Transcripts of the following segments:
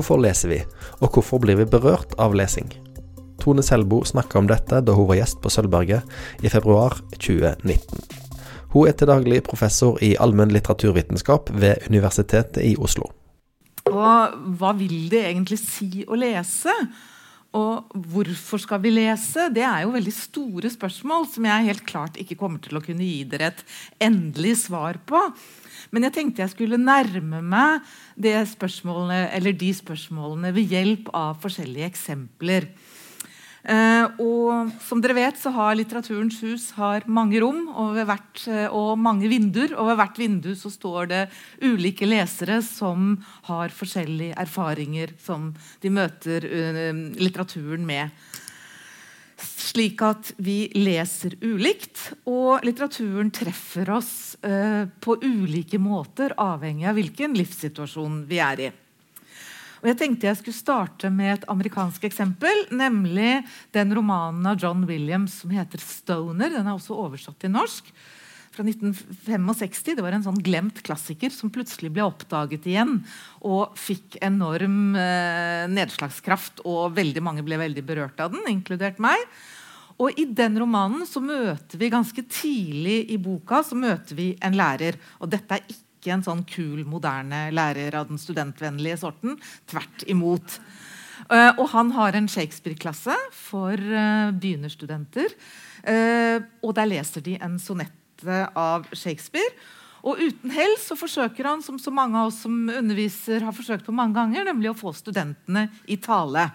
Hvorfor leser vi, og hvorfor blir vi berørt av lesing? Tone Selbo snakka om dette da hun var gjest på Sølvberget i februar 2019. Hun er til daglig professor i allmenn litteraturvitenskap ved Universitetet i Oslo. Og hva vil det egentlig si å lese? Og hvorfor skal vi lese? Det er jo veldig store spørsmål som jeg helt klart ikke kommer til å kunne gi dere et endelig svar på. Men jeg tenkte jeg skulle nærme meg de spørsmålene ved hjelp av forskjellige eksempler. Uh, og som dere vet, så har Litteraturens hus har mange rom og, hvert, uh, og, mange vinduer. Og ved hvert vindu så står det ulike lesere som har forskjellige erfaringer som de møter uh, litteraturen med. Slik at vi leser ulikt, og litteraturen treffer oss på ulike måter avhengig av hvilken livssituasjon vi er i. Og jeg tenkte jeg skulle starte med et amerikansk eksempel, nemlig den romanen av John Williams som heter 'Stoner'. Den er også oversatt til norsk. Fra 1965. Det var en sånn glemt klassiker som plutselig ble oppdaget igjen og fikk enorm eh, nedslagskraft. Og veldig mange ble veldig berørt av den, inkludert meg. Og I den romanen så møter vi ganske tidlig i boka så møter vi en lærer. Og dette er ikke ikke en sånn kul, moderne lærer av den studentvennlige sorten. Tvert imot. Uh, og han har en Shakespeare-klasse for uh, begynnerstudenter. Uh, og der leser de en sonette av Shakespeare. Og uten hell så forsøker han, som så mange av oss som underviser har forsøkt på mange ganger, nemlig å få studentene i tale.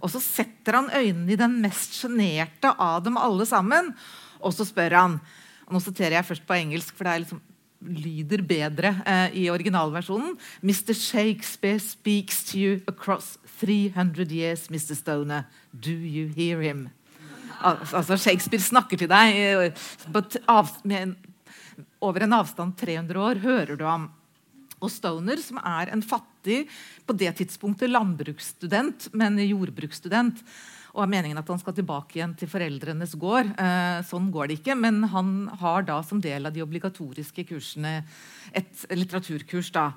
Og så setter han øynene i den mest sjenerte av dem alle sammen. Og så spør han og Nå siterer jeg først på engelsk, for det er liksom lyder bedre eh, i originalversjonen. Mr. Shakespeare speaks to you across 300 years, Mr. Stoner. Do you hear him? Al altså Shakespeare snakker til deg eh, med over en avstand 300 år. Hører du ham? Og Stoner, som er en fattig, på det tidspunktet landbruksstudent, men jordbruksstudent, og er meningen at han skal tilbake igjen til foreldrenes gård. Eh, sånn går det ikke, men han har da som del av de obligatoriske kursene et litteraturkurs. da.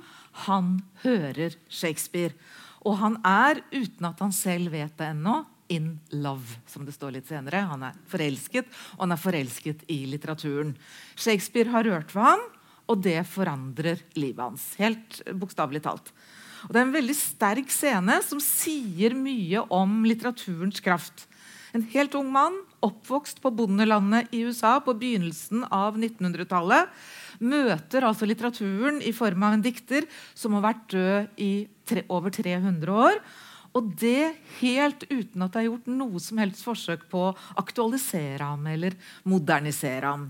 Han hører Shakespeare. Og han er, uten at han selv vet det ennå, in love, som det står litt senere. Han er forelsket, og han er forelsket i litteraturen. Shakespeare har rørt ved ham, og det forandrer livet hans. Helt bokstavelig talt. Og Det er en veldig sterk scene som sier mye om litteraturens kraft. En helt ung mann, oppvokst på bondelandet i USA på begynnelsen av 1900-tallet, møter altså litteraturen i form av en dikter som har vært død i tre, over 300 år. Og det helt uten at det er gjort noe som helst forsøk på å aktualisere ham eller modernisere ham.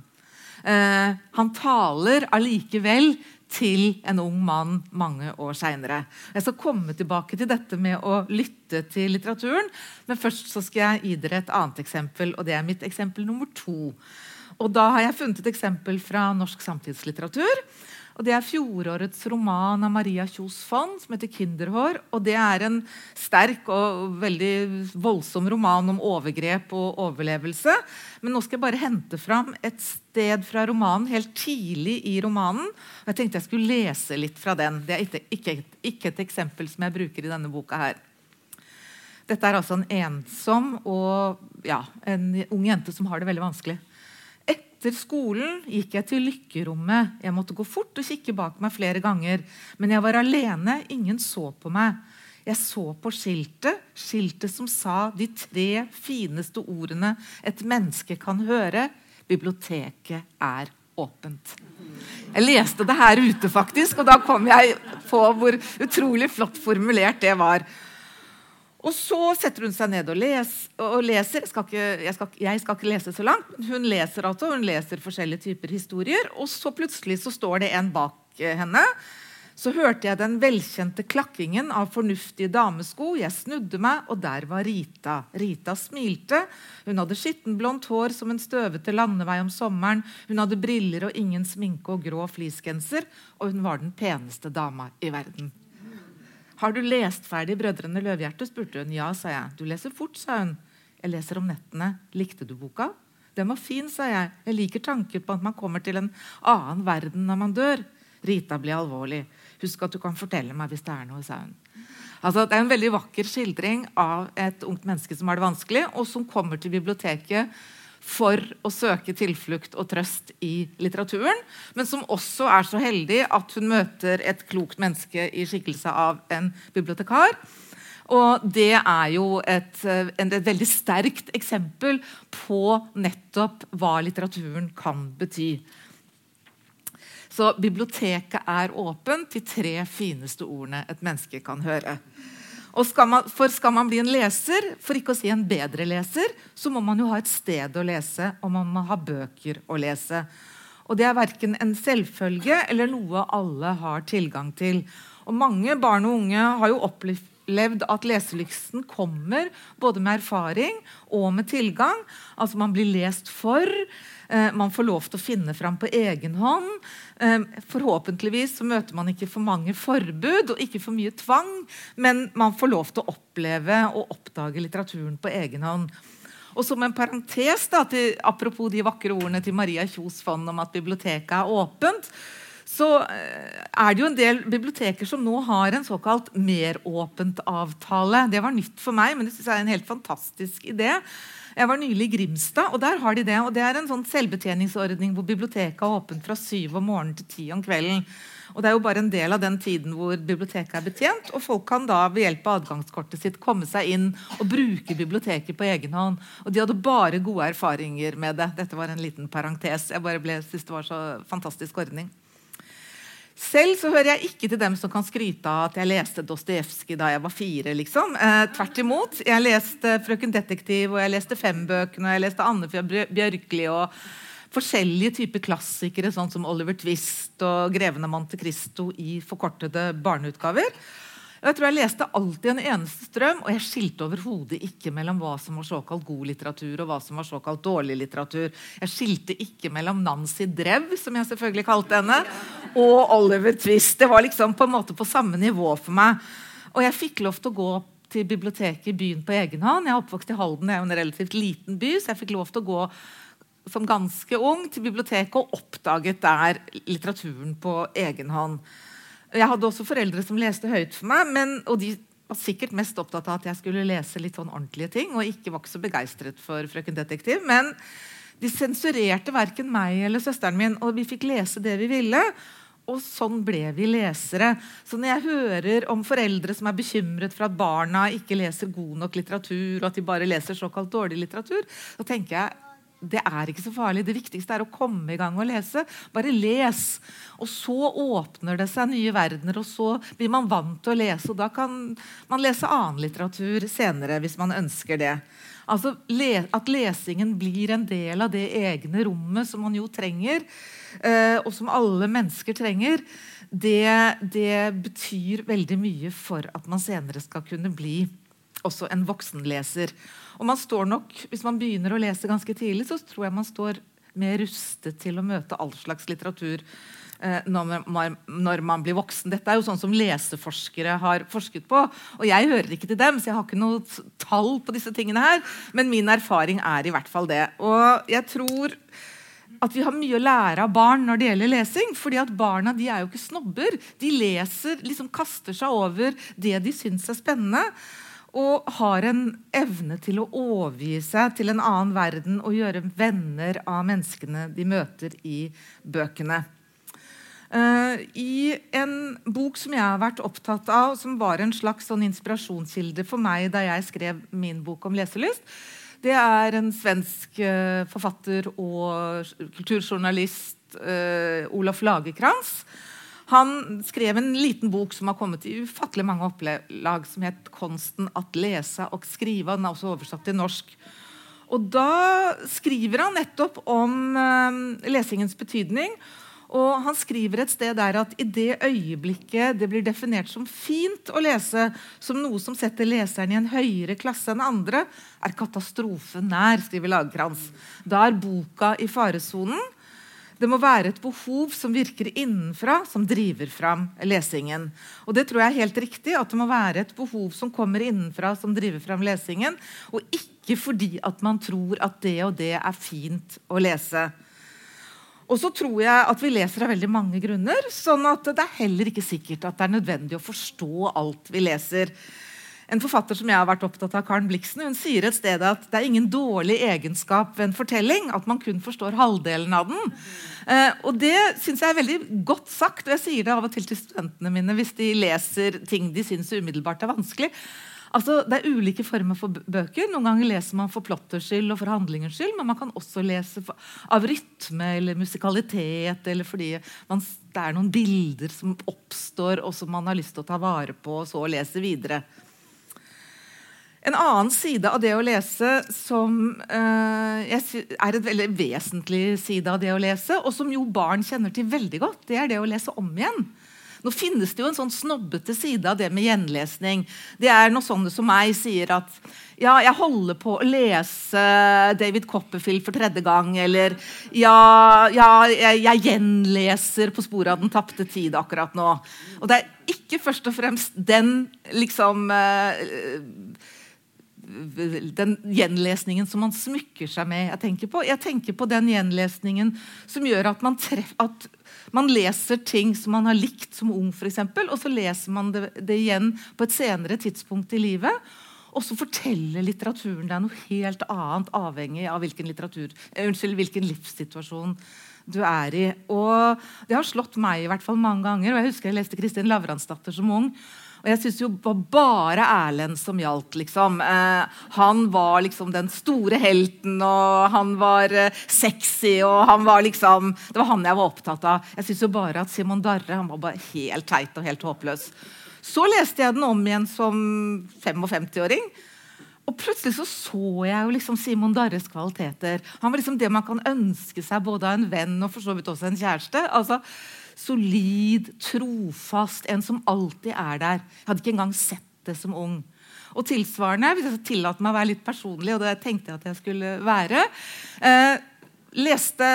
Eh, han taler allikevel til en ung mann mange år seinere. Jeg skal komme tilbake til dette med å lytte til litteraturen. Men først skal jeg gi dere et annet eksempel, og det er mitt eksempel nummer to. Og da har jeg funnet et eksempel fra norsk samtidslitteratur. Og Det er fjorårets roman av Maria Kjos Fonn som heter 'Kinderhår'. og Det er en sterk og veldig voldsom roman om overgrep og overlevelse. Men nå skal jeg bare hente fram et sted fra romanen helt tidlig i romanen. og Jeg tenkte jeg skulle lese litt fra den. Det er ikke, ikke, ikke et eksempel som jeg bruker i denne boka her. Dette er altså en ensom og ja, en ung jente som har det veldig vanskelig. Etter skolen gikk jeg til lykkerommet. Jeg måtte gå fort og kikke bak meg flere ganger. Men jeg var alene. Ingen så på meg. Jeg så på skiltet, skiltet som sa de tre fineste ordene et menneske kan høre. Biblioteket er åpent. Jeg leste det her ute, faktisk, og da kom jeg på hvor utrolig flott formulert det var. Og så setter hun seg ned og, les, og leser. Jeg skal, ikke, jeg, skal, jeg skal, ikke, lese så langt. Hun leser altså, hun leser forskjellige typer historier. Og så plutselig så står det en bak eh, henne. Så hørte jeg den velkjente klakkingen av fornuftige damesko. Jeg snudde meg, og der var Rita. Rita smilte. Hun hadde skittenblondt hår som en støvete landevei om sommeren. Hun hadde briller og ingen sminke og grå fleecegenser. Og hun var den peneste dama i verden. 'Har du lest ferdig 'Brødrene Løvhjerte'? spurte hun. 'Ja', sa jeg. 'Du leser fort', sa hun. 'Jeg leser om nettene. Likte du boka?' 'Den var fin', sa jeg. 'Jeg liker tanken på at man kommer til en annen verden når man dør'. Rita blir alvorlig. Husk at du kan fortelle meg hvis det er noe, sa hun. Altså, det er en veldig vakker skildring av et ungt menneske som har det vanskelig, og som kommer til biblioteket for å søke tilflukt og trøst i litteraturen, men som også er så heldig at hun møter et klokt menneske i skikkelse av en bibliotekar. Og det er jo et, et, veldig sterkt eksempel på nettopp hva litteraturen kan bety. Så biblioteket er åpent, de tre fineste ordene et menneske kan høre. Skal man, for skal man bli en leser, for ikke å si en bedre leser, så må man jo ha et sted å lese, og man må ha bøker å lese. Og det er verken en selvfølge eller noe alle har tilgang til. Og mange barn og unge har jo opplevd at leselysten kommer både med erfaring og med tilgang. Altså man blir lest for. Eh, man får lov til å finne fram på egen hånd. Eh, forhåpentligvis så møter man ikke for mange forbud og ikke for mye tvang, men man får lov til å oppleve og oppdage litteraturen på egen hånd. Og som en parentes, da, til, apropos de vakre ordene til Maria Kjos Fond om at biblioteket er åpent, så eh, er det jo en del biblioteker som nå har en såkalt meråpent-avtale. Det var nytt for meg, men det synes jeg er en helt fantastisk idé. Jeg var nylig i Grimstad, og der har de det. og Det er en sånn selvbetjeningsordning hvor biblioteket er åpent fra syv om morgenen til ti om kvelden. Og Det er jo bare en del av den tiden hvor biblioteket er betjent. Og folk kan da ved hjelp av adgangskortet sitt komme seg inn og bruke biblioteket på egen hånd. Og de hadde bare gode erfaringer med det. Dette var en liten parentes. Jeg bare ble, synes det var så fantastisk ordning. Selv så hører jeg ikke til dem som kan skryte av at jeg leste Dostojevskij da jeg var fire. liksom. Eh, tvert imot. Jeg leste 'Frøken Detektiv', og jeg leste Fembøkene, og jeg leste Annefjord Bjørkli og forskjellige typer klassikere, sånn som Oliver Twist og 'Greven av Monte Cristo' i forkortede barneutgaver. Jeg tror jeg leste alltid en eneste strøm, og jeg skilte overhodet ikke mellom hva som var såkalt god litteratur, og hva som var såkalt dårlig litteratur. Jeg skilte ikke mellom Nancy Drev, som jeg selvfølgelig kalte henne, og Oliver Twist. Det var liksom på en måte på samme nivå for meg. Og jeg fikk lov til å gå til biblioteket i byen på egen hånd. Jeg er oppvokst i Halden, det er jo en relativt liten by, så jeg fikk lov til å gå som ganske ung til biblioteket og oppdaget der litteraturen på egen hånd. Jeg hadde også foreldre som leste høyt for meg, men, og de var sikkert mest opptatt av at jeg skulle lese litt sånn ordentlige ting, og ikke var ikke så begeistret for 'Frøken Detektiv'. Men de sensurerte verken meg eller søsteren min, og vi fikk lese det vi ville. Og sånn ble vi lesere. Så når jeg hører om foreldre som er bekymret for at barna ikke leser god nok litteratur, og at de bare leser såkalt dårlig litteratur, så tenker jeg det er ikke så farlig. Det viktigste er å komme i gang og lese. Bare les. Og så åpner det seg nye verdener, og så blir man vant til å lese. Og da kan man lese annen litteratur senere hvis man ønsker det. Altså At lesingen blir en del av det egne rommet som man jo trenger, eh, og som alle mennesker trenger, det, det betyr veldig mye for at man senere skal kunne bli også en voksenleser. Og man står nok, Hvis man begynner å lese ganske tidlig, så tror jeg man står mer rustet til å møte all slags litteratur eh, når, man, når, man, blir voksen. Dette er jo sånn som leseforskere har forsket på. Og jeg hører ikke til dem, så jeg har ikke noe tall på disse tingene her. Men min erfaring er i hvert fall det. Og jeg tror at vi har mye å lære av barn når det gjelder lesing. fordi at Barna de er jo ikke snobber. De leser, liksom kaster seg over det de syns er spennende og har en evne til å overgi seg til en annen verden og gjøre venner av menneskene de møter i bøkene. Uh, I en bok som jeg har vært opptatt av, som var en slags sånn inspirasjonskilde for meg da jeg skrev min bok om leselyst, det er en svensk uh, forfatter og kulturjournalist, uh, Olaf Lagerkrantz, han skrev en liten bok som har kommet i ufattelig mange opplag, som het 'Konsten at lese og skrive'. Den er også oversatt til norsk. Og Da skriver han nettopp om eh, lesingens betydning. Og Han skriver et sted der at i det øyeblikket det blir definert som fint å lese, som noe som setter leseren i en høyere klasse enn andre, er katastrofen nær. skriver Lagerkrantz. Da er boka i faresonen. Det må være et behov som virker innenfra, som driver fram lesingen. Og det tror jeg er helt riktig, at det må være et behov som kommer innenfra, som driver fram lesingen, og ikke fordi at man tror at det og det er fint å lese. Og så tror jeg at vi leser av veldig mange grunner. sånn at det er heller ikke sikkert at det er nødvendig å forstå alt vi leser. En forfatter som jeg har vært opptatt av, Karen Bliksen, hun sier et sted at det er ingen dårlig egenskap ved en fortelling at man kun forstår halvdelen av den. Eh, og det syns jeg er veldig godt sagt, og jeg sier det av og til til studentene mine hvis de leser ting de syns umiddelbart er vanskelig. Altså, det er ulike former for bøker. Noen ganger leser man for plotters skyld og for handlingens skyld, men man kan også lese for, av rytme eller musikalitet, eller fordi man, det er noen bilder som oppstår, og som man har lyst til å ta vare på, og så lese videre. En annen side av det å lese som uh, er en veldig vesentlig side av det å lese, og som jo barn kjenner til veldig godt, det er det å lese om igjen. Nå finnes det jo en sånn snobbete side av det med gjenlesning. Det er noe sånne som meg sier at ja, jeg holder på å lese David Copperfield for tredje gang. Eller ja, ja jeg, jeg, gjenleser På sporet av den tapte tid akkurat nå. Og det er ikke først og fremst den liksom uh, den gjenlesningen som man smykker seg med. Jeg tenker på Jeg tenker på den gjenlesningen som gjør at man, treff, at man leser ting som man har likt som ung, eksempel, og så leser man det, det, igjen på et senere tidspunkt i livet. Og så forteller litteraturen deg noe helt annet, avhengig av hvilken, eh, unnskyld, hvilken livssituasjon du er i. Og Det har slått meg i hvert fall mange ganger. og Jeg husker jeg leste Kristin Lavransdatter som ung. Og jeg syns jo var bare Erlend som gjaldt, liksom. Eh, han var liksom den store helten, og han var eh, sexy, og han var liksom Det var han jeg var opptatt av. Jeg syns jo bare at Simon Darre han var bare helt teit og helt håpløs. Så leste jeg den om igjen som 55-åring. Og plutselig så, så jeg jo liksom Simon Darres kvaliteter. Han var liksom det man kan ønske seg både av en venn og for så vidt også en kjæreste. Altså, solid, trofast, en som alltid er der. Jeg hadde ikke engang sett det som ung. Og tilsvarende, hvis jeg tillater meg å være litt personlig, og det tenkte jeg at jeg skulle være eh, Leste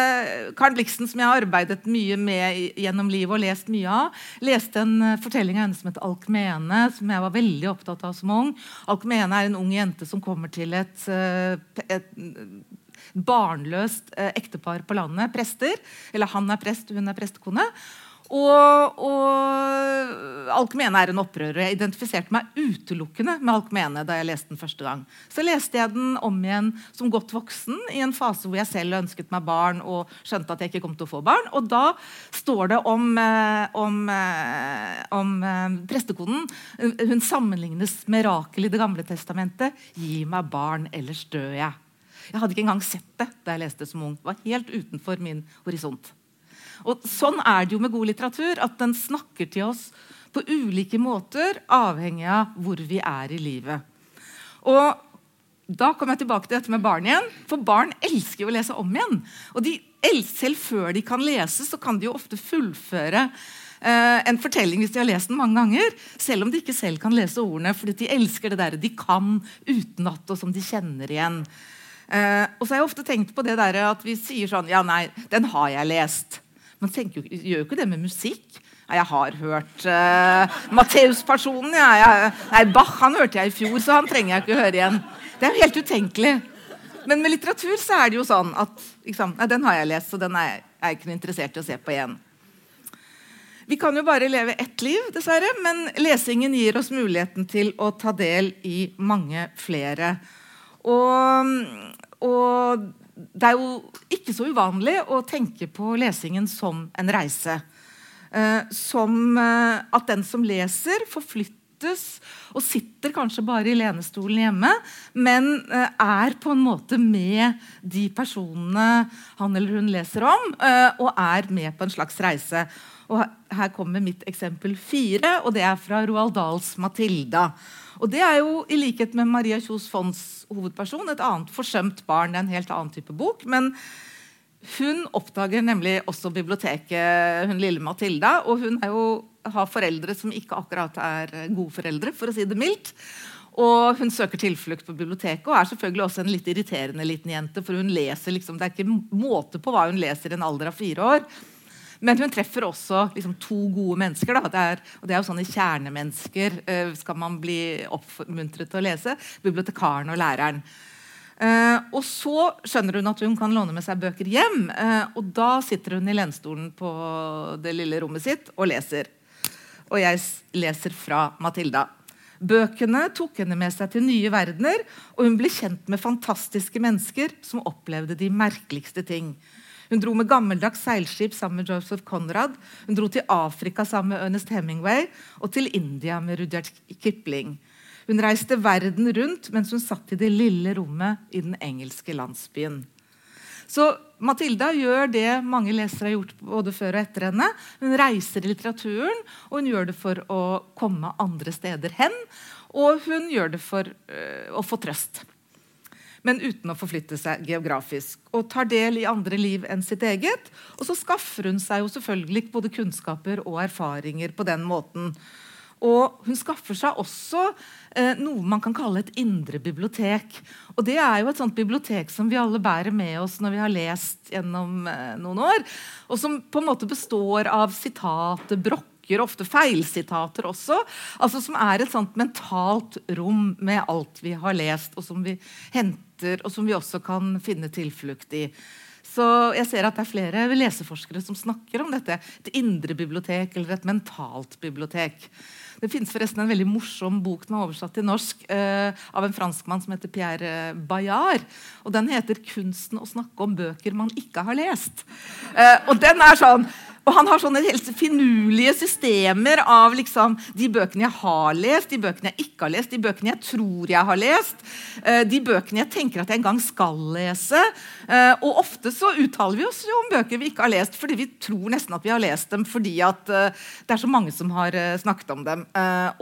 Karen Blixen, som jeg har arbeidet mye med gjennom livet og lest mye av. Leste en uh, fortelling av henne som heter Alkmene, som jeg var veldig opptatt av som ung. Alkmene er en ung jente som kommer til et, uh, et barnløst eh, ektepar på landet, prester. Eller han er prest, hun er prestekone. Og, og Alkmene er en opprører. Jeg identifiserte meg utelukkende med Alkmene da jeg leste den første gang. Så leste jeg den om igjen som godt voksen i en fase hvor jeg selv ønsket meg barn og skjønte at jeg ikke kom til å få barn. Og da står det om, eh, om, eh, om prestekonen. Hun sammenlignes med Rakel i Det gamle testamentet. Gi meg barn, ellers dør jeg. Jeg hadde ikke engang sett det da jeg leste som ung. Det var helt utenfor min horisont. Og Sånn er det jo med god litteratur. At den snakker til oss på ulike måter, avhengig av hvor vi er i livet. Og Da kommer jeg tilbake til dette med barn igjen. For barn elsker jo å lese om igjen. Og de, selv før de kan lese, så kan de jo ofte fullføre eh, en fortelling hvis de har lest den mange ganger. Selv om de ikke selv kan lese ordene, fordi de elsker det der de kan utenat, og som de kjenner igjen. Eh, og så har jeg ofte tenkt på det der at vi sier sånn Ja, nei, den har jeg lest. Man gjør jo ikke det med musikk. Nei, Jeg har hørt eh, Matteus-personen. Ja, nei, Bach han hørte jeg i fjor, så han trenger jeg ikke høre igjen. Det er jo helt utenkelig. Men med litteratur så er det jo sånn at liksom, nei, den har jeg lest, så den er jeg ikke noe interessert i å se på igjen. Vi kan jo bare leve ett liv, dessverre, men lesingen gir oss muligheten til å ta del i mange flere. Og og det er jo ikke så uvanlig å tenke på lesingen som en reise. Eh, som eh, at den som leser, forflyttes og sitter kanskje bare i lenestolen hjemme, men eh, er på en måte med de personene han eller hun leser om, eh, og er med på en slags reise. Og her kommer mitt eksempel fire, og det er fra Roald Dahls 'Matilda'. Og det er jo, i likhet med Maria Kjos Fonds hovedperson, et annet forsømt barn. En helt annen type bok. Men hun oppdager nemlig også biblioteket, hun lille Matilda. Og hun jo, har foreldre som ikke akkurat er gode foreldre, for å si det mildt. Og hun søker tilflukt på biblioteket og er selvfølgelig også en litt irriterende liten jente. for hun leser liksom, Det er ikke måte på hva hun leser i en alder av fire år. Men hun treffer også liksom, to gode mennesker. Det er, og det er jo sånne kjernemennesker uh, skal man bli oppmuntret til å lese. Bibliotekaren og læreren. Uh, og så skjønner hun at hun kan låne med seg bøker hjem. Uh, og da sitter hun i lenstolen på det lille rommet sitt og leser. Og jeg leser fra Matilda. Bøkene tok henne med seg til nye verdener, og hun ble kjent med fantastiske mennesker som opplevde de merkeligste ting. Hun dro med gammeldags seilskip sammen med Joseph Conrad. Hun dro til Afrika sammen med Ernest Hemingway og til India med Rudyard Kipling. Hun reiste verden rundt mens hun satt i det lille rommet i den engelske landsbyen. Så Matilda gjør det mange lesere har gjort både før og etter henne. Hun reiser i litteraturen, og hun gjør det for å komme andre steder hen. Og hun gjør det for øh, å få trøst. Men uten å forflytte seg geografisk. Og tar del i andre liv enn sitt eget. Og så skaffer hun seg jo selvfølgelig både kunnskaper og erfaringer på den måten. Og hun skaffer seg også eh, noe man kan kalle et indre bibliotek. Og det er jo et sånt bibliotek som vi alle bærer med oss når vi har lest gjennom eh, noen år. Og som på en måte består av sitater, brokker, ofte feilsitater også. Altså Som er et sånt mentalt rom med alt vi har lest, og som vi henter, og som vi også kan finne tilflukt i. Så jeg ser at det er flere leseforskere som snakker om dette. Et indre bibliotek eller et mentalt bibliotek. Det finnes forresten en veldig morsom bok som er oversatt til norsk eh, av en franskmann som heter Pierre Bayard. Og Den heter 'Kunsten å snakke om bøker man ikke har lest'. Eh, og den er sånn og han har sånne helt finurlige systemer av liksom, de bøkene jeg har lest, de bøkene jeg ikke har lest, de bøkene jeg tror jeg har lest, uh, de bøkene jeg tenker at jeg en gang skal lese. Uh, og ofte så uttaler vi oss jo om bøker vi ikke har lest, fordi vi tror nesten at vi har lest dem fordi at uh, det er så mange som har snakket om dem.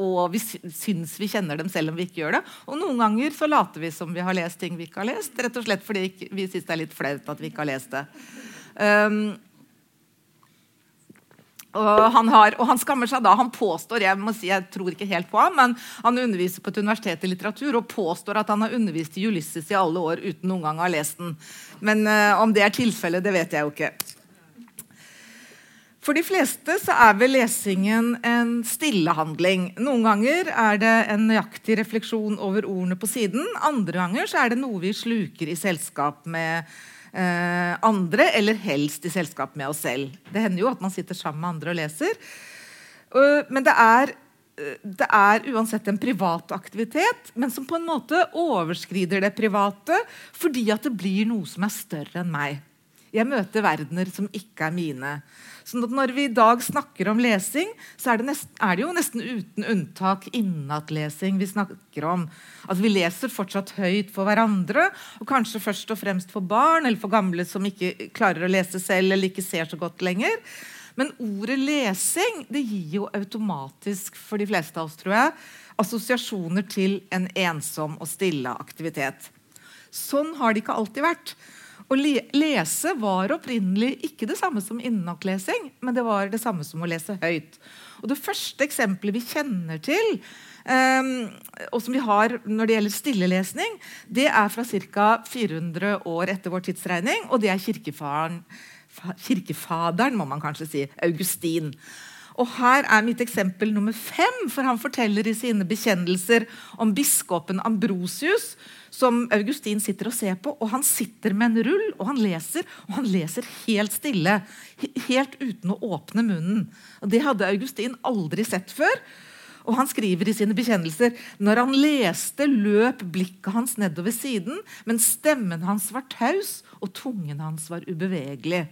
og vi syns vi kjenner dem selv om vi ikke gjør det. Og noen ganger så later vi som vi har lest ting vi ikke har lest, rett og slett fordi vi syns det er litt flaut at vi ikke har lest det. Um, og han, har, og han, skammer seg da. Han påstår jeg må si, jeg tror ikke helt på ham, men han underviser på et universitet i litteratur og påstår at han har undervist i Ulysses i alle år uten noen gang å ha lest den. Men uh, om det er tilfellet, det vet jeg jo ikke. For de fleste så er vel lesingen en stillehandling. Noen ganger er det en nøyaktig refleksjon over ordene på siden. Andre ganger så er det noe vi sluker i selskap med eh, andre, eller helst i selskap med oss selv. Det hender jo at man sitter sammen med andre og leser. Uh, men det er, uh, det er uansett en privat aktivitet, men som på en måte overskrider det private fordi at det blir noe som er større enn meg. Jeg møter verdener som ikke er mine. Så når vi i dag snakker om lesing, så er det, nesten, er det jo nesten uten unntak innatlesing vi snakker om. Altså Vi leser fortsatt høyt for hverandre, og kanskje først og fremst for barn eller for gamle som ikke klarer å lese selv eller ikke ser så godt lenger. Men ordet lesing det gir jo automatisk for de fleste av oss tror jeg, assosiasjoner til en ensom og stille aktivitet. Sånn har det ikke alltid vært. Å lese var opprinnelig ikke det samme som innoklesing, men det var det samme som å lese høyt. Og Det første eksempelet vi kjenner til, um, og som vi har når det gjelder stillelesning, det er fra ca. 400 år etter vår tidsregning, og det er kirkefaderen, kirkefaderen må man kanskje si, Augustin. Og Her er mitt eksempel nummer fem, for han forteller i sine bekjennelser om biskopen Ambrosius, som Augustin sitter og ser på. Og han sitter med en rull, og han leser, og han leser helt stille. Helt uten å åpne munnen. Og Det hadde Augustin aldri sett før. Og han skriver i sine bekjennelser når han leste, løp blikket hans nedover siden, men stemmen hans var taus, og tungen hans var ubevegelig.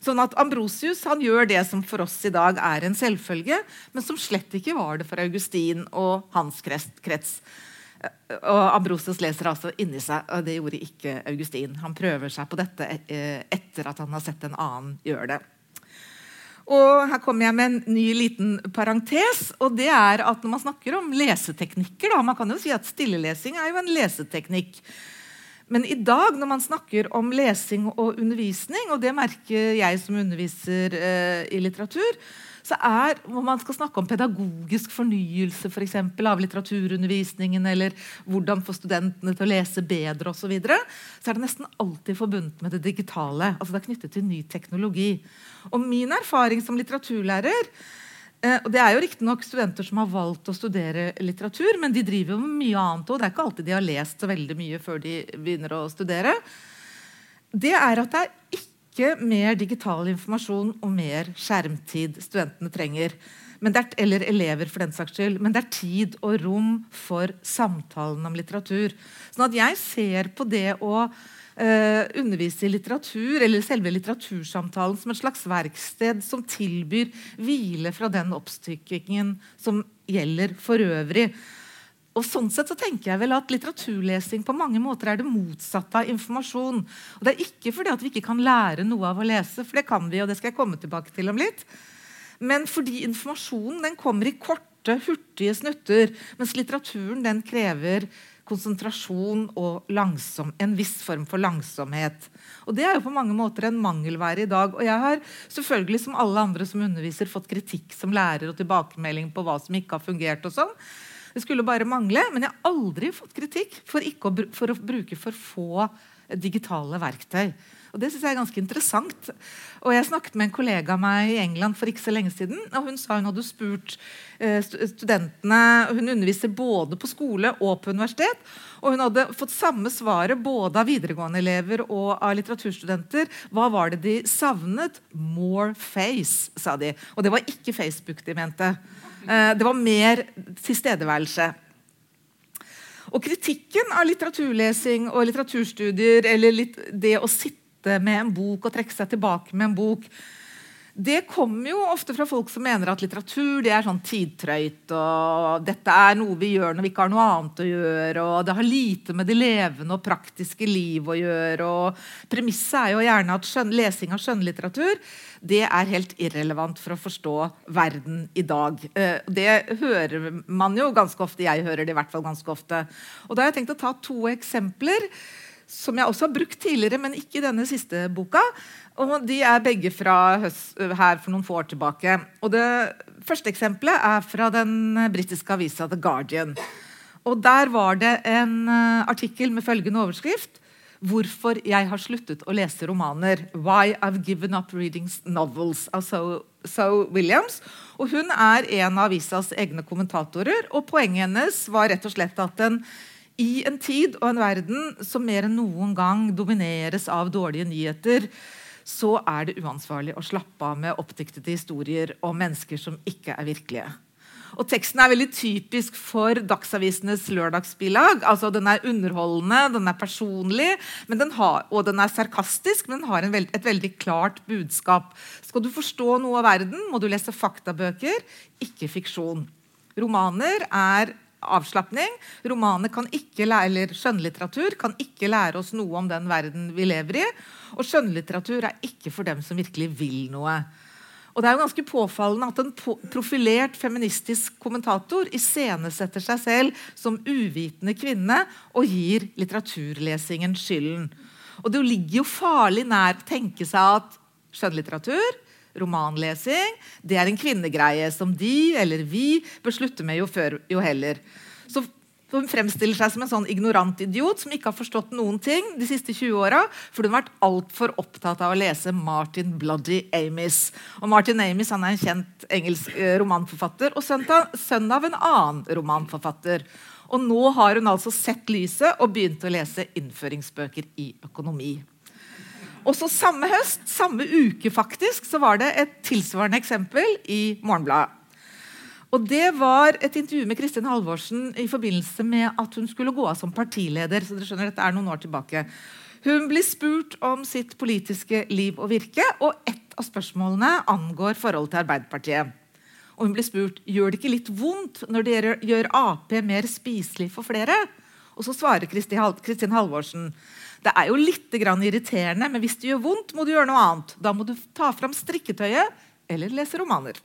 Sånn at Ambrosius han gjør det som for oss i dag er en selvfølge, men som slett ikke var det for Augustin og hans krets. Og Ambrosius leser altså inni seg, og det gjorde ikke Augustin. Han prøver seg på dette eh, etter at han har sett en annen gjøre det. Og Her kommer jeg med en ny liten parentes. og det er at Når man snakker om leseteknikker da, Man kan jo si at stillelesing er jo en leseteknikk. Men i dag når man snakker om lesing og undervisning, og det merker jeg som underviser eh, i litteratur, så er Når man skal snakke om pedagogisk fornyelse for eksempel, av litteraturundervisningen, eller hvordan få studentene til å lese bedre osv., så, så er det nesten alltid forbundet med det digitale. altså Det er knyttet til ny teknologi. Og min erfaring som litteraturlærer og Det er jo riktignok studenter som har valgt å studere litteratur, men de driver jo mye annet òg. Det er ikke alltid de har lest så veldig mye før de begynner å studere. Det er at det er ikke mer digital informasjon og mer skjermtid studentene trenger. Er, eller elever, for den saks skyld. Men det er tid og rom for samtalen om litteratur. Sånn at jeg ser på det å Uh, undervise i litteratur, eller selve litteratursamtalen, som et slags verksted som tilbyr hvile fra den oppstykkingen som gjelder for øvrig. Og sånn sett så tenker jeg vel at Litteraturlesing på mange måter er det motsatte av informasjon. Og Det er ikke fordi at vi ikke kan lære noe av å lese, for det kan vi. og det skal jeg komme tilbake til om litt. Men fordi informasjonen den kommer i korte, hurtige snutter, mens litteraturen den krever konsentrasjon og langsom, en viss form for langsomhet. Og Det er jo på mange måter en mangelvære i dag. Og jeg har selvfølgelig som alle andre som underviser, fått kritikk som lærer og tilbakemelding på hva som ikke har fungert. og sånn. Det skulle bare mangle, Men jeg har aldri fått kritikk for, å, for å bruke for få digitale verktøy. Og Det synes jeg er ganske interessant. Og Jeg snakket med en kollega av meg i England for ikke så lenge siden. og Hun sa hun hadde spurt eh, studentene Hun underviser både på skole og på universitet. Og hun hadde fått samme svaret både av videregående elever og av litteraturstudenter. Hva var det de savnet? More face, sa de. Og det var ikke Facebook de mente. Eh, det var mer tilstedeværelse. Og kritikken av litteraturlesing og litteraturstudier eller det å sitte sitte med en bok og trekke seg tilbake med en bok. Det kommer jo ofte fra folk som mener at litteratur det er sånn tidtrøyt. og Dette er noe vi gjør når vi ikke har noe annet å gjøre. og Det har lite med det levende og praktiske liv å gjøre. og Premisset er jo gjerne at skjøn, lesing av skjønnlitteratur det er helt irrelevant for å forstå verden i dag. Eh, det hører man jo ganske ofte. Jeg hører det i hvert fall ganske ofte. Og Da har jeg tenkt å ta to eksempler som jeg også har brukt tidligere, men ikke i denne siste boka. Og De er begge fra høst, her for noen få år tilbake. Og Det første eksempelet er fra den britiske avisa The Guardian. Og Der var det en uh, artikkel med følgende overskrift. 'Hvorfor jeg har sluttet å lese romaner'. 'Why I've given up reading novels' av so, Williams. Og Hun er en av avisas egne kommentatorer. og Poenget hennes var rett og slett at den i en tid og en verden som mer enn noen gang domineres av dårlige nyheter, så er det uansvarlig å slappe av med oppdiktede historier om mennesker som ikke er virkelige. Og Teksten er veldig typisk for Dagsavisenes lørdagsbilag. Altså, den er underholdende, den er personlig den har, og den er sarkastisk, men den har veld, et veldig klart budskap. Skal du forstå noe av verden, må du lese faktabøker, ikke fiksjon. Romaner er avslapning. Romaner kan ikke lære, Skjønnlitteratur kan ikke lære oss noe om den verden vi lever i. Og skjønnlitteratur er ikke for dem som virkelig vil noe. Og det er jo ganske påfallende at en profilert feministisk kommentator iscenesetter seg selv som uvitende kvinne og gir litteraturlesingen skylden. Og det ligger jo farlig nær å tenke seg at skjønnlitteratur romanlesing, det er en kvinnegreie som de eller vi bør slutte med jo før jo heller. Så hun fremstiller seg som en sånn ignorant idiot som ikke har forstått noen ting de siste 20 åra, for hun har vært altfor opptatt av å lese Martin Bloody Amis. Og Martin Amis han er en kjent engelsk eh, romanforfatter og sønn av en annen romanforfatter. Og nå har hun altså sett lyset og begynt å lese innføringsbøker i økonomi. Og så Samme høst, samme uke faktisk, så var det et tilsvarende eksempel i Morgenbladet. Og Det var et intervju med Kristin Halvorsen i forbindelse med at hun skulle gå av som partileder. så dere skjønner, dette er noen år tilbake. Hun blir spurt om sitt politiske liv og virke, og ett av spørsmålene angår forholdet til Arbeiderpartiet. Og Hun blir spurt gjør det ikke litt vondt når dere gjør Ap mer spiselig for flere. Og Så svarer Kristin Halvorsen det er jo litt irriterende, men hvis det gjør vondt, må du gjøre noe annet. Da må du ta fram strikketøyet eller lese romaner.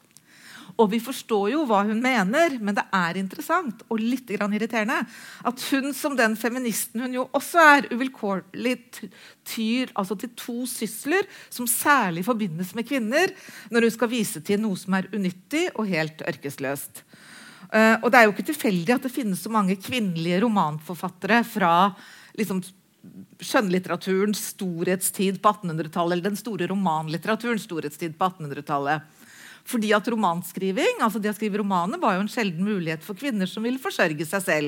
Og vi forstår jo hva hun mener, men det er interessant og litt irriterende at hun som den feministen hun jo også er, uvilkårlig tyr altså til to sysler som særlig forbindes med kvinner, når hun skal vise til noe som er unyttig og helt ørkesløst. Uh, og Det er jo ikke tilfeldig at det finnes så mange kvinnelige romanforfattere fra liksom, skjønnlitteraturens storhetstid på 1800-tallet, eller den store romanlitteraturens storhetstid på 1800-tallet. Fordi at romanskriving, altså det å skrive romaner var jo en sjelden mulighet for kvinner som ville forsørge seg selv.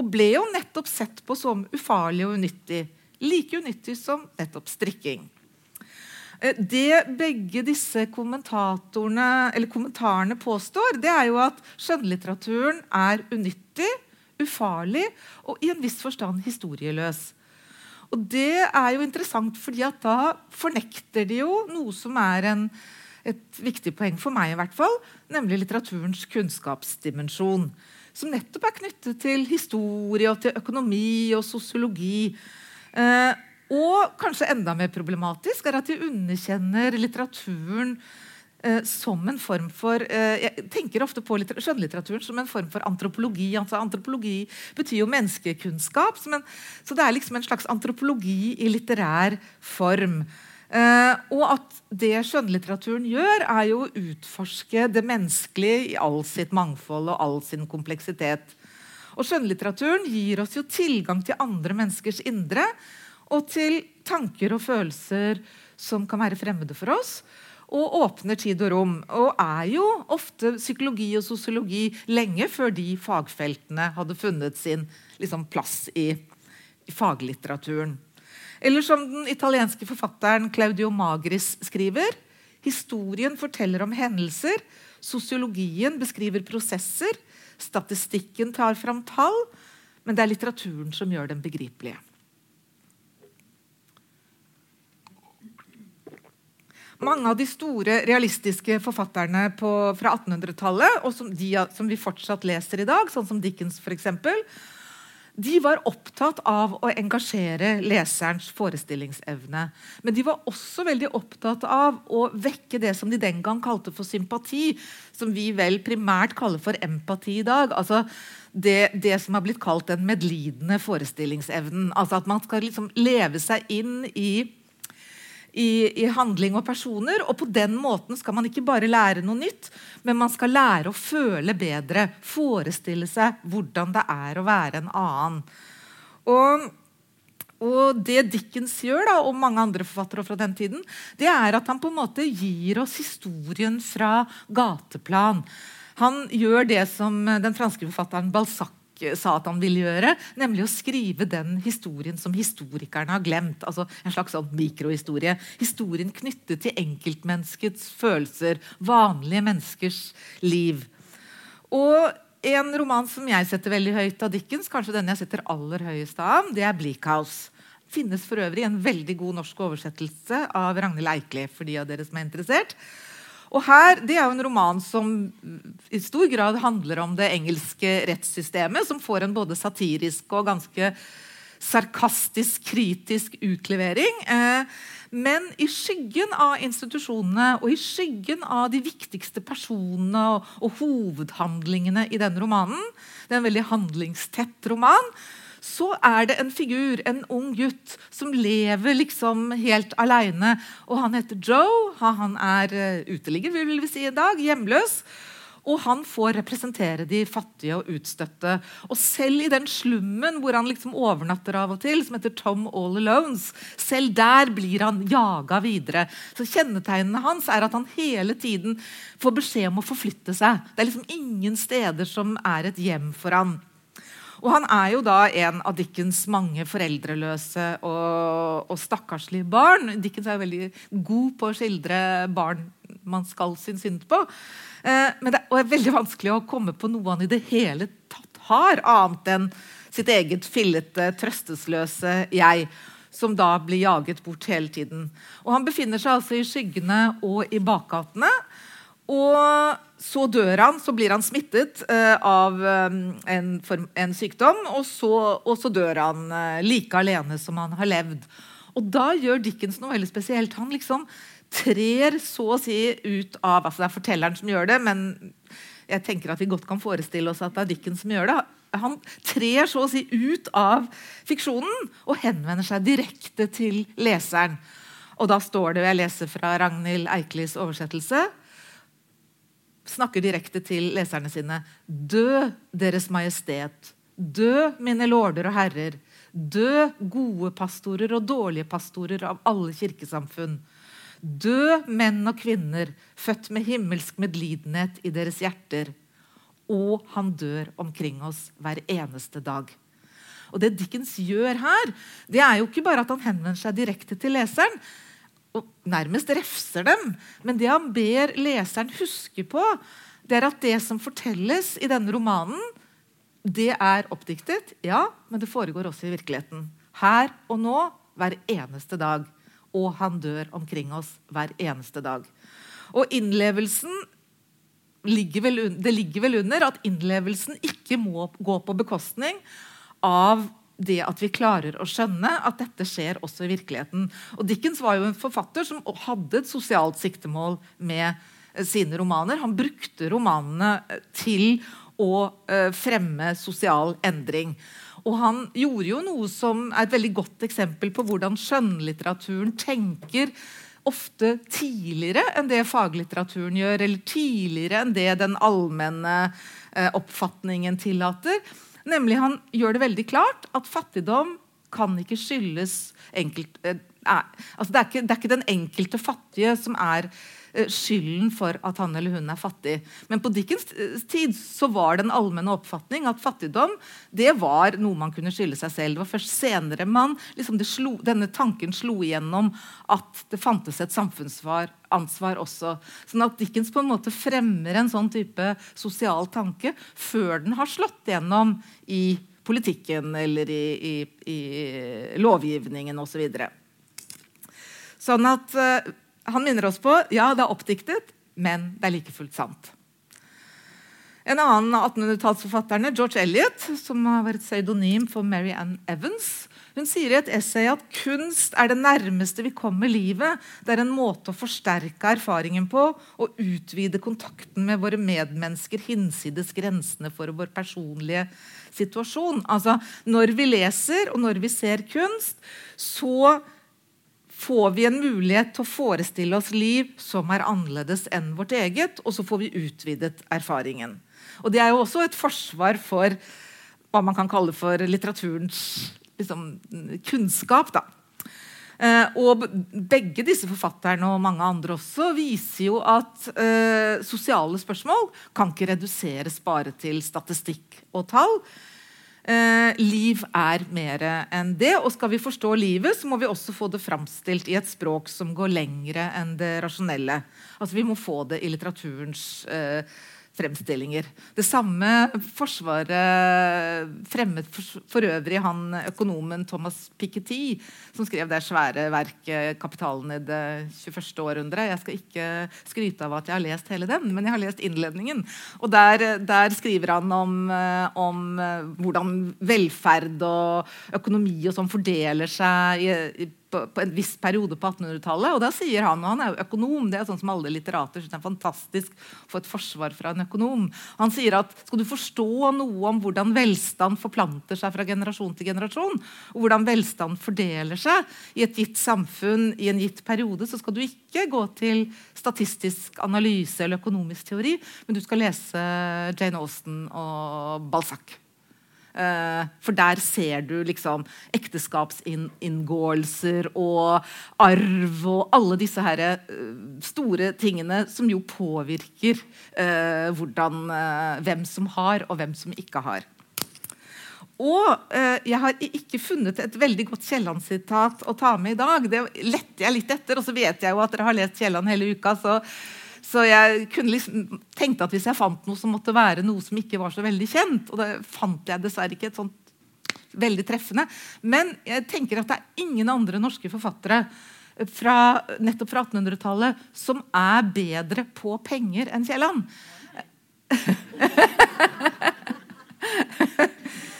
Og ble jo nettopp sett på som ufarlig og unyttig. Like unyttig som nettopp strikking. Eh, det begge disse kommentarene påstår, det er jo at skjønnlitteraturen er unyttig, ufarlig og i en viss forstand historieløs. Og det er jo interessant, fordi at da fornekter de jo noe som er en, et viktig poeng for meg, i hvert fall, nemlig litteraturens kunnskapsdimensjon. Som nettopp er knyttet til historie, og til økonomi og sosiologi. Eh, og kanskje enda mer problematisk er at de underkjenner litteraturen som en form for eh, Jeg tenker ofte på skjønnlitteraturen som en form for antropologi. altså Antropologi betyr jo menneskekunnskap. En, så det er liksom en slags antropologi i litterær form. Eh, og at det skjønnlitteraturen gjør, er jo å utforske det menneskelige i all sitt mangfold og all sin kompleksitet. Og skjønnlitteraturen gir oss jo tilgang til andre menneskers indre og til tanker og følelser som kan være fremmede for oss og åpner tid og rom. Og er jo ofte psykologi og sosiologi lenge før de fagfeltene hadde funnet sin liksom, plass i, i faglitteraturen. Eller som den italienske forfatteren Claudio Magris skriver Historien forteller om hendelser, sosiologien beskriver prosesser, statistikken tar fram tall, men det er litteraturen som gjør dem begripelige. Mange av de store realistiske forfatterne på, fra 1800-tallet, og som, de, som, vi fortsatt leser i dag, sånn som Dickens f.eks., de var opptatt av å engasjere leserens forestillingsevne. Men de var også veldig opptatt av å vekke det som de den gang kalte for sympati, som vi vel primært kaller for empati i dag. altså det, det, som har blitt kalt den medlidende forestillingsevnen. Altså At man skal liksom leve seg inn i i, i, handling og personer. Og på den måten skal man ikke bare lære noe nytt, men man skal lære å føle bedre. Forestille seg hvordan det er å være en annen. Og, og det Dickens gjør, da, og mange andre forfattere fra den tiden, det er at han på en måte gir oss historien fra gateplan. Han gjør det som den franske forfatteren Balzac sa at han ville gjøre, nemlig å skrive den historien som historikerne har glemt. altså En slags sånn mikrohistorie. Historien knyttet til enkeltmenneskets følelser. Vanlige menneskers liv. Og en roman som jeg setter veldig høyt av Dickens, kanskje den jeg setter aller høyest av, det er 'Bleak House'. Finnes for øvrig en veldig god norsk oversettelse av Ragnhild Eikli for de av dere som er interessert. Og her, Det er jo en roman som i stor grad handler om det engelske rettssystemet, som får en både satirisk og ganske sarkastisk, kritisk utlevering. Eh, men i skyggen av institusjonene og i skyggen av de viktigste personene og, og hovedhandlingene i denne romanen Det er en veldig handlingstett roman så er det en figur, en ung gutt, som lever liksom helt aleine. Og han heter Joe. Han er uh, uteligger, vil vi si i dag. Hjemløs. Og han får representere de fattige og utstøtte. Og selv i den slummen hvor han liksom overnatter av og til, som heter Tom All Alones, selv der blir han jaga videre. Så Kjennetegnene hans er at han hele tiden får beskjed om å forflytte seg. Det er liksom ingen steder som er et hjem for han. Og han er jo da en av Dickens mange foreldreløse og, og stakkarslige barn. Dickens er jo veldig god på å skildre barn man skal synes synd på. Eh, men det er veldig vanskelig å komme på noe han i det hele tatt har, annet enn sitt eget fillete, trøstesløse jeg som da blir jaget bort hele tiden. Og Han befinner seg altså i skyggene og i bakgatene. Og så dør han, så blir han smittet uh, av um, en, form, en, sykdom, og så, og så dør han uh, like alene som han har levd. Og da gjør Dickens noe veldig spesielt. Han liksom trer så å si ut av altså Det er fortelleren som gjør det, men jeg tenker at vi godt kan forestille oss at det er Dickens som gjør det. Han trer så å si ut av fiksjonen og henvender seg direkte til leseren. Og da står det, jeg leser fra Ragnhild Eiklis oversettelse snakker direkte til leserne sine. Dø, Deres Majestet. Dø, mine lorder og herrer. Dø, gode pastorer og dårlige pastorer av alle kirkesamfunn. Dø, menn og kvinner, født med himmelsk medlidenhet i deres hjerter. Og han dør omkring oss hver eneste dag. Og Det Dickens gjør her, det er jo ikke bare at han henvender seg direkte til leseren, og nærmest refser dem, men det han ber leseren huske på, det er at det som fortelles i denne romanen, det er oppdiktet, ja, men det foregår også i virkeligheten. Her og nå, hver eneste dag. Og han dør omkring oss hver eneste dag. Og innlevelsen ligger vel, det ligger vel under at innlevelsen ikke må gå på bekostning av det at vi klarer å skjønne at dette skjer også i virkeligheten. Og Dickens var jo en forfatter som hadde et sosialt siktemål med eh, sine romaner. Han brukte romanene eh, til å uh, fremme sosial endring. Og han gjorde jo noe som er et veldig godt eksempel på hvordan skjønnlitteraturen tenker ofte tidligere enn det faglitteraturen gjør, eller tidligere enn det den allmenne oppfatningen tillater. Nemlig Han gjør det veldig klart at fattigdom kan ikke skyldes enkelt, eh, altså det, er ikke, det, er ikke, den enkelte fattige som er skylden for at han eller hun er fattig. Men på Dickens eh, tid så var det en allmenn oppfatning at fattigdom det var noe man kunne skylde seg selv. Det var først senere man, liksom slo, denne tanken slo igjennom at det fantes et samfunnsansvar også. Sånn at Dickens på en måte fremmer en sånn type sosial tanke før den har slått gjennom i politikken eller i, i, i lovgivningen osv. Så sånn at uh, han minner oss på ja, det er oppdiktet, men det er like fullt sant. En annen av 1800-tallsforfatterne, George Eliot, som har vært pseudonym for Mary Ann Evans, hun sier i et essay at kunst er det nærmeste vi kommer livet. Det er en måte å forsterke erfaringen på og utvide kontakten med våre medmennesker hinsides grensene for vår personlige situasjon. Altså, Når vi leser og når vi ser kunst, så får vi en mulighet til å forestille oss liv som er annerledes enn vårt eget, og så får vi utvidet erfaringen. Og Det er jo også et forsvar for hva man kan kalle for litteraturens liksom, kunnskap. da. Eh, og begge disse forfatterne og mange andre også viser jo at eh, sosiale spørsmål kan ikke reduseres bare til statistikk og tall. Eh, liv er mer enn det. Og skal vi forstå livet, så må vi også få det framstilt i et språk som går lengre enn det rasjonelle. Altså Vi må få det i litteraturens eh, fremstillinger. Det samme Forsvaret fremmet for, øvrig han økonomen Thomas Piketty, som skrev det svære verket 'Kapitalen i det 21. århundre'. Jeg skal ikke skryte av at jeg har lest hele den, men jeg har lest innledningen. Og Der, der skriver han om, om, hvordan velferd og økonomi og sånn fordeler seg i, i på, på, en viss periode på 1800-tallet. Og da sier han, og han er jo økonom, det er sånn som alle litterater synes det er fantastisk å få et forsvar fra en økonom. Han sier at skal du forstå noe om hvordan velstand forplanter seg fra generasjon til generasjon, og hvordan velstand fordeler seg i et gitt samfunn i en gitt periode, så skal du ikke gå til statistisk analyse eller økonomisk teori, men du skal lese Jane Austen og Balzac. Uh, for der ser du liksom ekteskapsinngåelser og arv og alle disse her, uh, store tingene som jo påvirker uh, hvordan, hvem som har, og hvem som ikke har. Og jeg har ikke funnet et veldig godt Kielland-sitat å ta med i dag. Det lette jeg litt etter, og så vet jeg jo at dere har lest Kielland hele uka. så så jeg liksom tenkte at hvis jeg fant noe som måtte være noe som ikke var så veldig kjent, og det fant jeg dessverre ikke et sånt veldig treffende, men jeg tenker at det er ingen andre norske forfattere fra, nettopp fra 1800-tallet som er bedre på penger enn Kielland.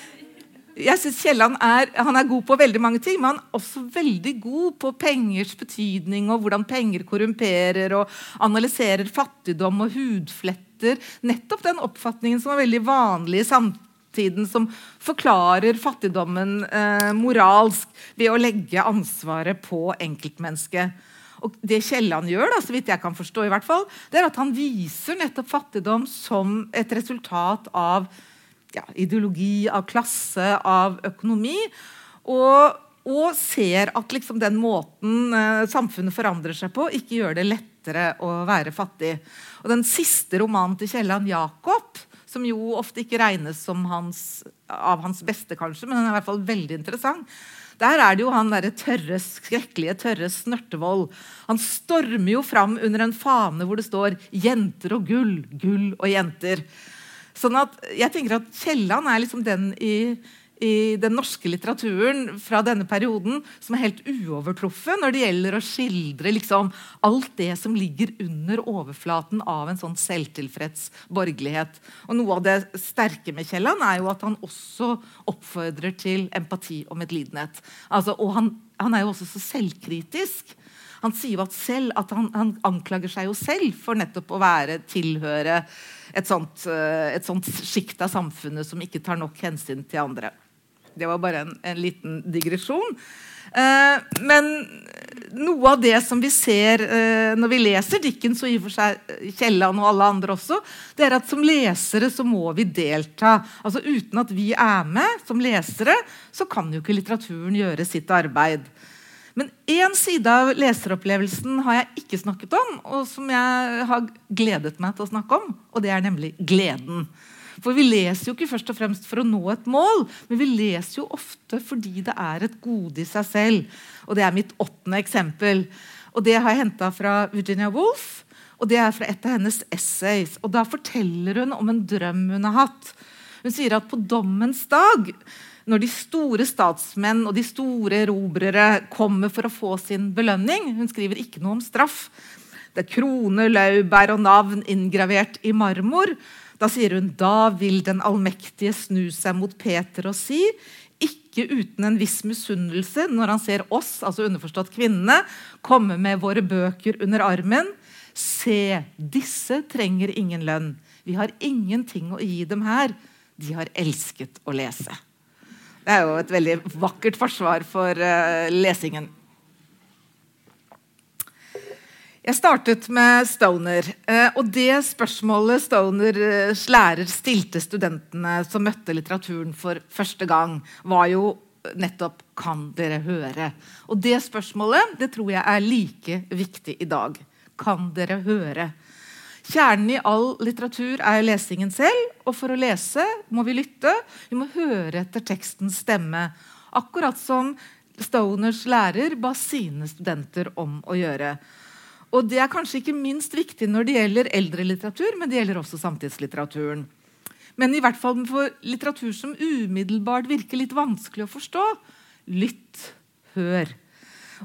jeg synes Kielland er, han er god på veldig mange ting, men han er også veldig god på pengers betydning og hvordan penger korrumperer og analyserer fattigdom og hudfletter. Nettopp den oppfatningen som var veldig vanlig i samtiden, som forklarer fattigdommen eh, moralsk ved å legge ansvaret på enkeltmennesket. Og det Kielland gjør, da, så vidt jeg kan forstå, i hvert fall, det er at han viser nettopp fattigdom som et resultat av ja, ideologi, av klasse, av økonomi. Og Og ser at liksom den måten eh, samfunnet forandrer seg på, ikke gjør det lettere å være fattig. Og Den siste romanen til Kielland Jakob, som jo ofte ikke regnes som hans, av hans beste, kanskje, men den er i hvert fall veldig interessant. Der er det jo han der tørre, skrekkelige Tørre Snørtevold. Han stormer jo fram under en fane hvor det står 'jenter og gull', gull og jenter'. Sånn at jeg tenker at Kielland er liksom den i i den norske litteraturen fra denne perioden som er helt uovertruffet når det gjelder å skildre liksom, alt det som ligger under overflaten av en sånn selvtilfreds borgerlighet. Og Noe av det sterke med Kielland er jo at han også oppfordrer til empati og medlidenhet. Altså, og han, han, er jo også så selvkritisk. Han sier jo at, selv, at han, han, anklager seg jo selv for nettopp å være tilhøre et sånt, eh, et sånt sjikt av samfunnet som ikke tar nok hensyn til andre. Det var bare en, en liten digresjon. Eh, men noe av det som vi ser eh, når vi leser Dickens og i og for seg Kielland og alle andre også, det er at som lesere så må vi delta. Altså Uten at vi er med som lesere, så kan jo ikke litteraturen gjøre sitt arbeid. Men én side av leseropplevelsen har jeg ikke snakket om, og som jeg har gledet meg til å snakke om, og det er nemlig gleden. For vi leser jo ikke først og fremst for å nå et mål, men vi leser jo ofte fordi det er et gode i seg selv. Og det er mitt åttende eksempel. Og det har jeg henta fra Virginia Woolf. Og det er fra et av hennes essays. Og da forteller hun om en drøm hun har hatt. Hun sier at på dommens dag, når de store statsmenn og de store erobrere kommer for å få sin belønning Hun skriver ikke noe om straff. Det er krone, laurbær og navn inngravert i marmor. Da sier hun da vil den allmektige snu seg mot Peter og si ikke uten en viss misunnelse når han ser oss, altså underforstått kvinnene, komme med våre bøker under armen. Se, disse trenger ingen lønn. Vi har ingenting å gi dem her. De har elsket å lese. Det er jo et veldig vakkert forsvar for uh, lesingen. Jeg startet med Stoner. Uh, og det spørsmålet Stoners lærer stilte studentene som møtte litteraturen for første gang, var jo nettopp 'Kan dere høre?' Og det spørsmålet det tror jeg er like viktig i dag. Kan dere høre? Kjernen i all litteratur er lesingen selv. Og for å lese må vi lytte. Vi må høre etter tekstens stemme. Akkurat som Stoners lærer ba sine studenter om å gjøre. Og det er kanskje ikke minst viktig når det gjelder eldre litteratur, men det gjelder også samtidslitteraturen. Men i hvert fall for litteratur som umiddelbart virker litt vanskelig å forstå. Lytt, hør.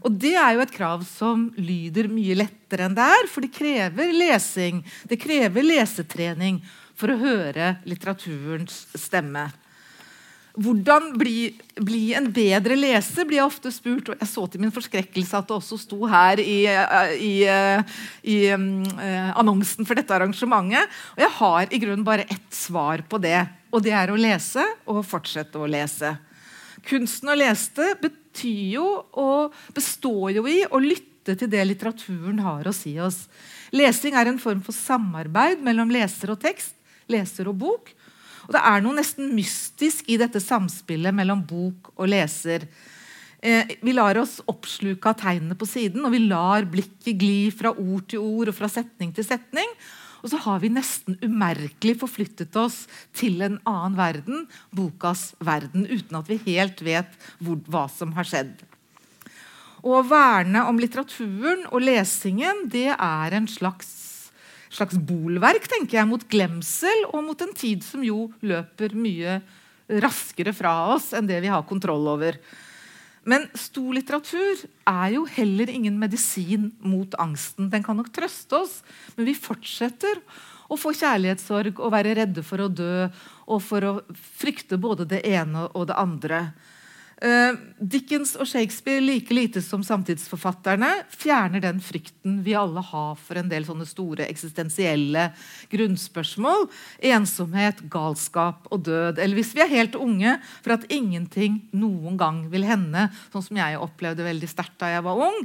Og det er jo et krav som lyder mye lettere enn det er, for det krever lesing, det krever lesetrening for å høre litteraturens stemme. Hvordan bli, bli, en bedre leser, blir jeg ofte spurt. og Jeg så til min forskrekkelse at det også sto her i, i, i um, annonsen for dette arrangementet. Og jeg har i grunnen bare ett svar på det. Og det er å lese og fortsette å lese. Kunsten å lese betyr jo og består jo i å lytte til det litteraturen har å si oss. Lesing er en form for samarbeid mellom leser og tekst, leser og bok. Og Det er noe nesten mystisk i dette samspillet mellom bok og leser. Eh, vi lar oss oppsluke av tegnene på siden, og vi lar blikket gli fra ord til ord og fra setning til setning. Og så har vi nesten umerkelig forflyttet oss til en annen verden, bokas verden, uten at vi helt vet hvor, hva som har skjedd. å verne om litteraturen og lesingen det er en slags slags bolverk tenker jeg, mot glemsel og mot en tid som jo løper mye raskere fra oss enn det vi har kontroll over. Men stor litteratur er jo heller ingen medisin mot angsten. Den kan nok trøste oss, men vi fortsetter å få kjærlighetssorg og være redde for å dø og for å frykte både det ene og det andre. Uh, Dickens og Shakespeare like lite som samtidsforfatterne fjerner den frykten vi alle har for en del sånne store eksistensielle grunnspørsmål. Ensomhet, galskap og død. Eller hvis vi er helt unge, for at ingenting noen gang vil hende. Sånn som jeg opplevde veldig sterkt da jeg var ung.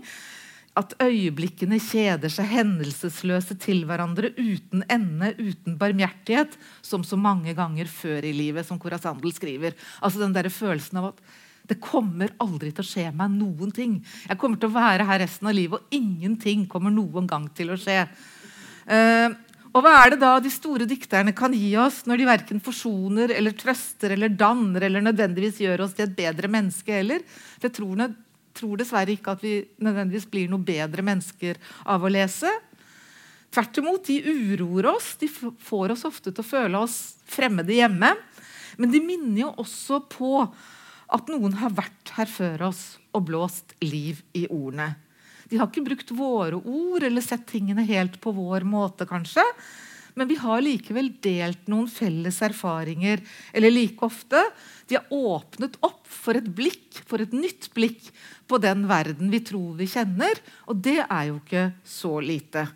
At øyeblikkene kjeder seg hendelsesløse til hverandre uten ende, uten barmhjertighet, som så mange ganger før i livet, som Corazandel skriver. Altså den der følelsen av at Det kommer aldri til å skje meg noen ting. Jeg kommer til å være her resten av livet, og ingenting kommer noen gang til å skje. Uh, og hva er det da de store dikterne kan gi oss når de verken forsoner eller trøster eller danner eller nødvendigvis gjør oss til et bedre menneske heller? Jeg tror, tror dessverre ikke at vi nødvendigvis blir noe bedre mennesker av å lese. Tvert imot, de uroer oss. De får oss ofte til å føle oss fremmede hjemme. Men de minner jo også på at noen har vært her før oss og blåst liv i ordene. De har ikke brukt våre ord eller sett tingene helt på vår måte, kanskje. Men vi har likevel delt noen felles erfaringer. Eller like ofte de har åpnet opp for et blikk, for et nytt blikk på den verden vi tror vi kjenner. Og det er jo ikke så lite.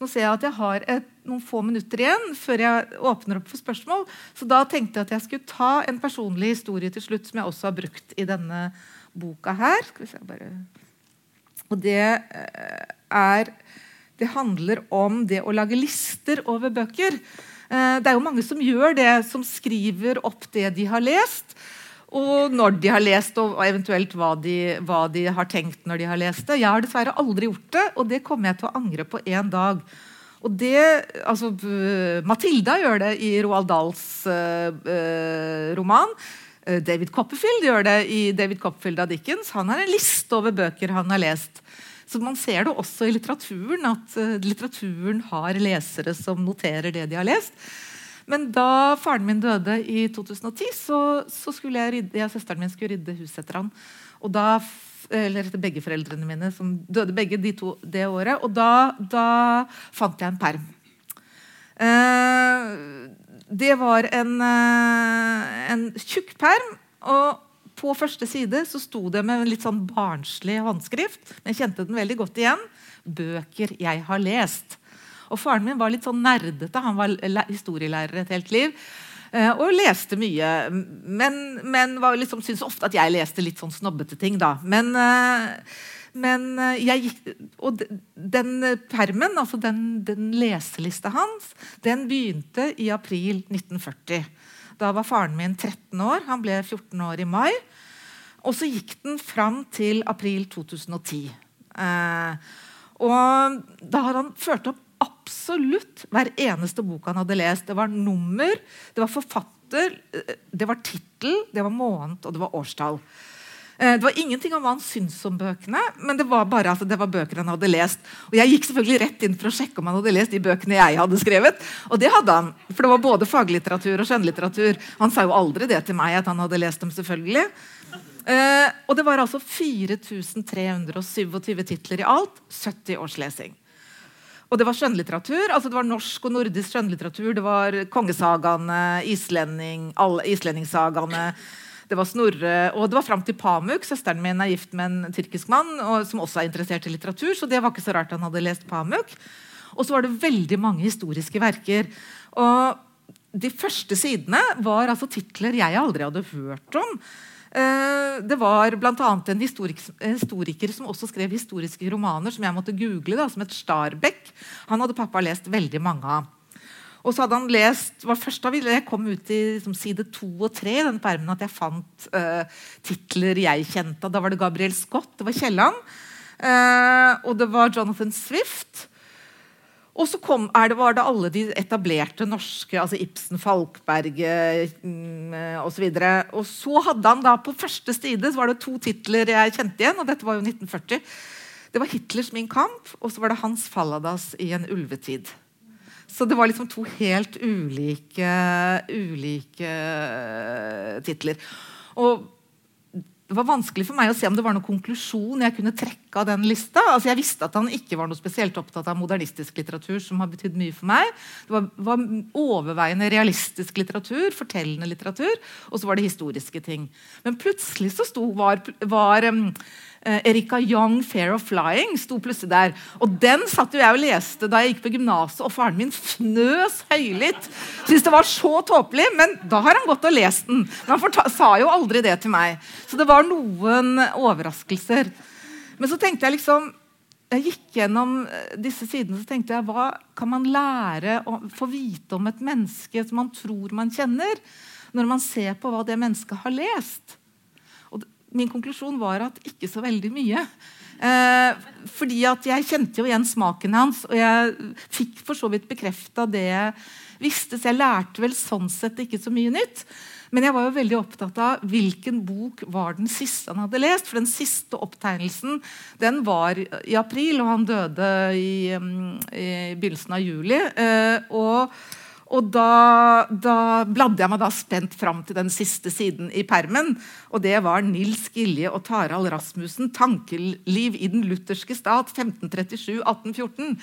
Nå ser jeg at jeg har et, noen få minutter igjen før jeg åpner opp for spørsmål. Så da tenkte jeg at jeg skulle ta en personlig historie til slutt, som jeg også har brukt i denne boka her. Og det eh, er Det handler om det å lage lister over bøker. Eh, det er jo mange som gjør det, som skriver opp det de har lest. Og når de har lest, og eventuelt hva de, hva de, har tenkt når de har lest det. Jeg har dessverre aldri gjort det, og det kommer jeg til å angre på en dag. Og det, altså, Matilda gjør det i Roald Dahls uh, roman. David Copperfield gjør det i David Copperfield av Dickens. Han har en liste over bøker han har lest. Så man ser det også i litteraturen, at litteraturen har lesere som noterer det de har lest. Men da faren min døde i 2010, så, så skulle jeg rydde, jeg og søsteren min skulle rydde huset etter han. Og da, eller etter begge foreldrene mine, som døde begge de to det året. Og da, da fant jeg en perm. Eh, det var en, eh, en tjukk perm. Og på første side så sto det med en litt sånn barnslig håndskrift. Men jeg kjente den veldig godt igjen. Bøker jeg har lest. Og faren min var litt sånn nerdete. Han var historielærer et helt liv. Eh, og leste mye. Men, men liksom, syntes ofte at jeg leste litt sånn snobbete ting. da. Men, eh, men eh, jeg gikk, og den permen, altså den, den leselista hans, den begynte i april 1940. Da var faren min 13 år. Han ble 14 år i mai. Og så gikk den fram til april 2010. Eh, og da har han ført opp absolutt hver eneste bok han hadde lest. Det var nummer, det var forfatter, det var tittel, det var måned og det var årstall. Eh, det var ingenting om hva han syntes om bøkene, men det var bare altså, det var bøker han hadde lest. Og Jeg gikk selvfølgelig rett inn for å sjekke om han hadde lest de bøkene jeg hadde skrevet. Og det hadde han, for det var både faglitteratur og skjønnlitteratur. Han sa jo aldri det til meg at han hadde lest dem, selvfølgelig. Eh, og det var altså 4327 titler i alt. 70 års lesing. Og det var skjønnlitteratur. altså Det var norsk og nordisk skjønnlitteratur. Det var kongesagaene, islending, islendingssagaene. Det var Snorre, og det var fram til Pamuk. Søsteren min er gift med en tyrkisk mann og, som også er interessert i litteratur. så det var ikke så rart han hadde lest Pamuk. Og så var det veldig mange historiske verker. Og de første sidene var altså titler jeg aldri hadde hørt om. Eh, det var bl.a. en historiker som også skrev historiske romaner, som jeg måtte google, da, som het Starbeck. Han hadde pappa lest veldig mange av. Og så hadde han lest, var først da jeg kom ut i liksom, side to og tre i denne permen, at jeg fant uh, titler jeg kjente. Da var det Gabriel Scott, det var Kielland, uh, og det var Jonathan Swift. Og så kom, det, var det alle de etablerte norske, altså Ibsen, Falkberget mm, osv. Og, så og så hadde han da på første side så var det to titler jeg kjente igjen. og dette var jo 1940. Det var Hitlers Min kamp, og så var det Hans Falladas i en ulvetid. Så det var liksom to helt ulike, ulike titler. Og det var vanskelig for meg å se om det var noen konklusjon jeg kunne trekke av den lista. Altså jeg visste at han ikke var noe spesielt opptatt av modernistisk litteratur, som har betydd mye for meg. Det var, var, overveiende realistisk litteratur, fortellende litteratur, og så var det historiske ting. Men plutselig så sto, var, var um, Erika Young, 'Fair of Flying', sto plutselig der. Og Den satt jo jeg og leste da jeg gikk på gymnaset, og faren min fnøs høylytt. Syntes det var så tåpelig, men da har han gått og lest den. Men han sa jo aldri det til meg. Så det var noen overraskelser. Men så tenkte jeg liksom jeg gikk gjennom eh, disse sidene så tenkte jeg, hva kan man lære å få vite om et menneske som man tror man kjenner, når man ser på hva det mennesket har lest? Min konklusjon var at ikke så veldig mye. Eh, fordi at jeg kjente jo igjen smaken hans, og jeg fikk for så vidt bekrefta det jeg visste. Så jeg lærte vel sånn sett ikke så mye nytt. Men jeg var jo veldig opptatt av hvilken bok var den siste han hadde lest. For den siste opptegnelsen den var i april, og han døde i, mm, i begynnelsen av juli. Eh, og og da, da, bladde jeg meg da spent fram til den siste siden i permen. Og det var Nils Gilje og Tarald Rasmussen, 'Tankeliv i den lutherske stat', 1537-1814.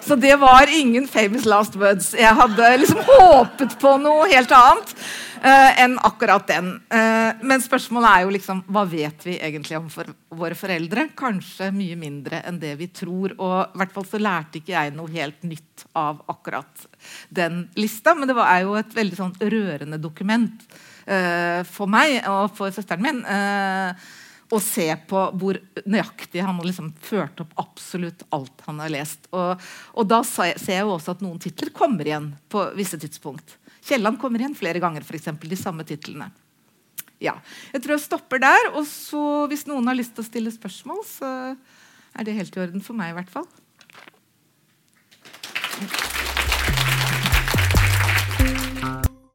Så det var ingen famous last words. Jeg hadde liksom håpet på noe helt annet enn akkurat den. Uh, men spørsmålet er jo liksom hva vet vi egentlig om for våre foreldre? Kanskje mye mindre enn det vi tror. Og i hvert fall så lærte ikke jeg noe helt nytt av akkurat den lista. Men det var, jo et veldig sånn rørende dokument uh, for meg og for søsteren min. Å se på hvor nøyaktig han har liksom ført opp absolutt alt han har lest. Og, og da ser jeg jo også at noen titler kommer igjen på visse tidspunkt. Kielland kommer igjen flere ganger, f.eks. de samme titlene. Ja, Jeg tror jeg stopper der. Og så, hvis noen har lyst til å stille spørsmål, så er det helt i orden for meg i hvert fall.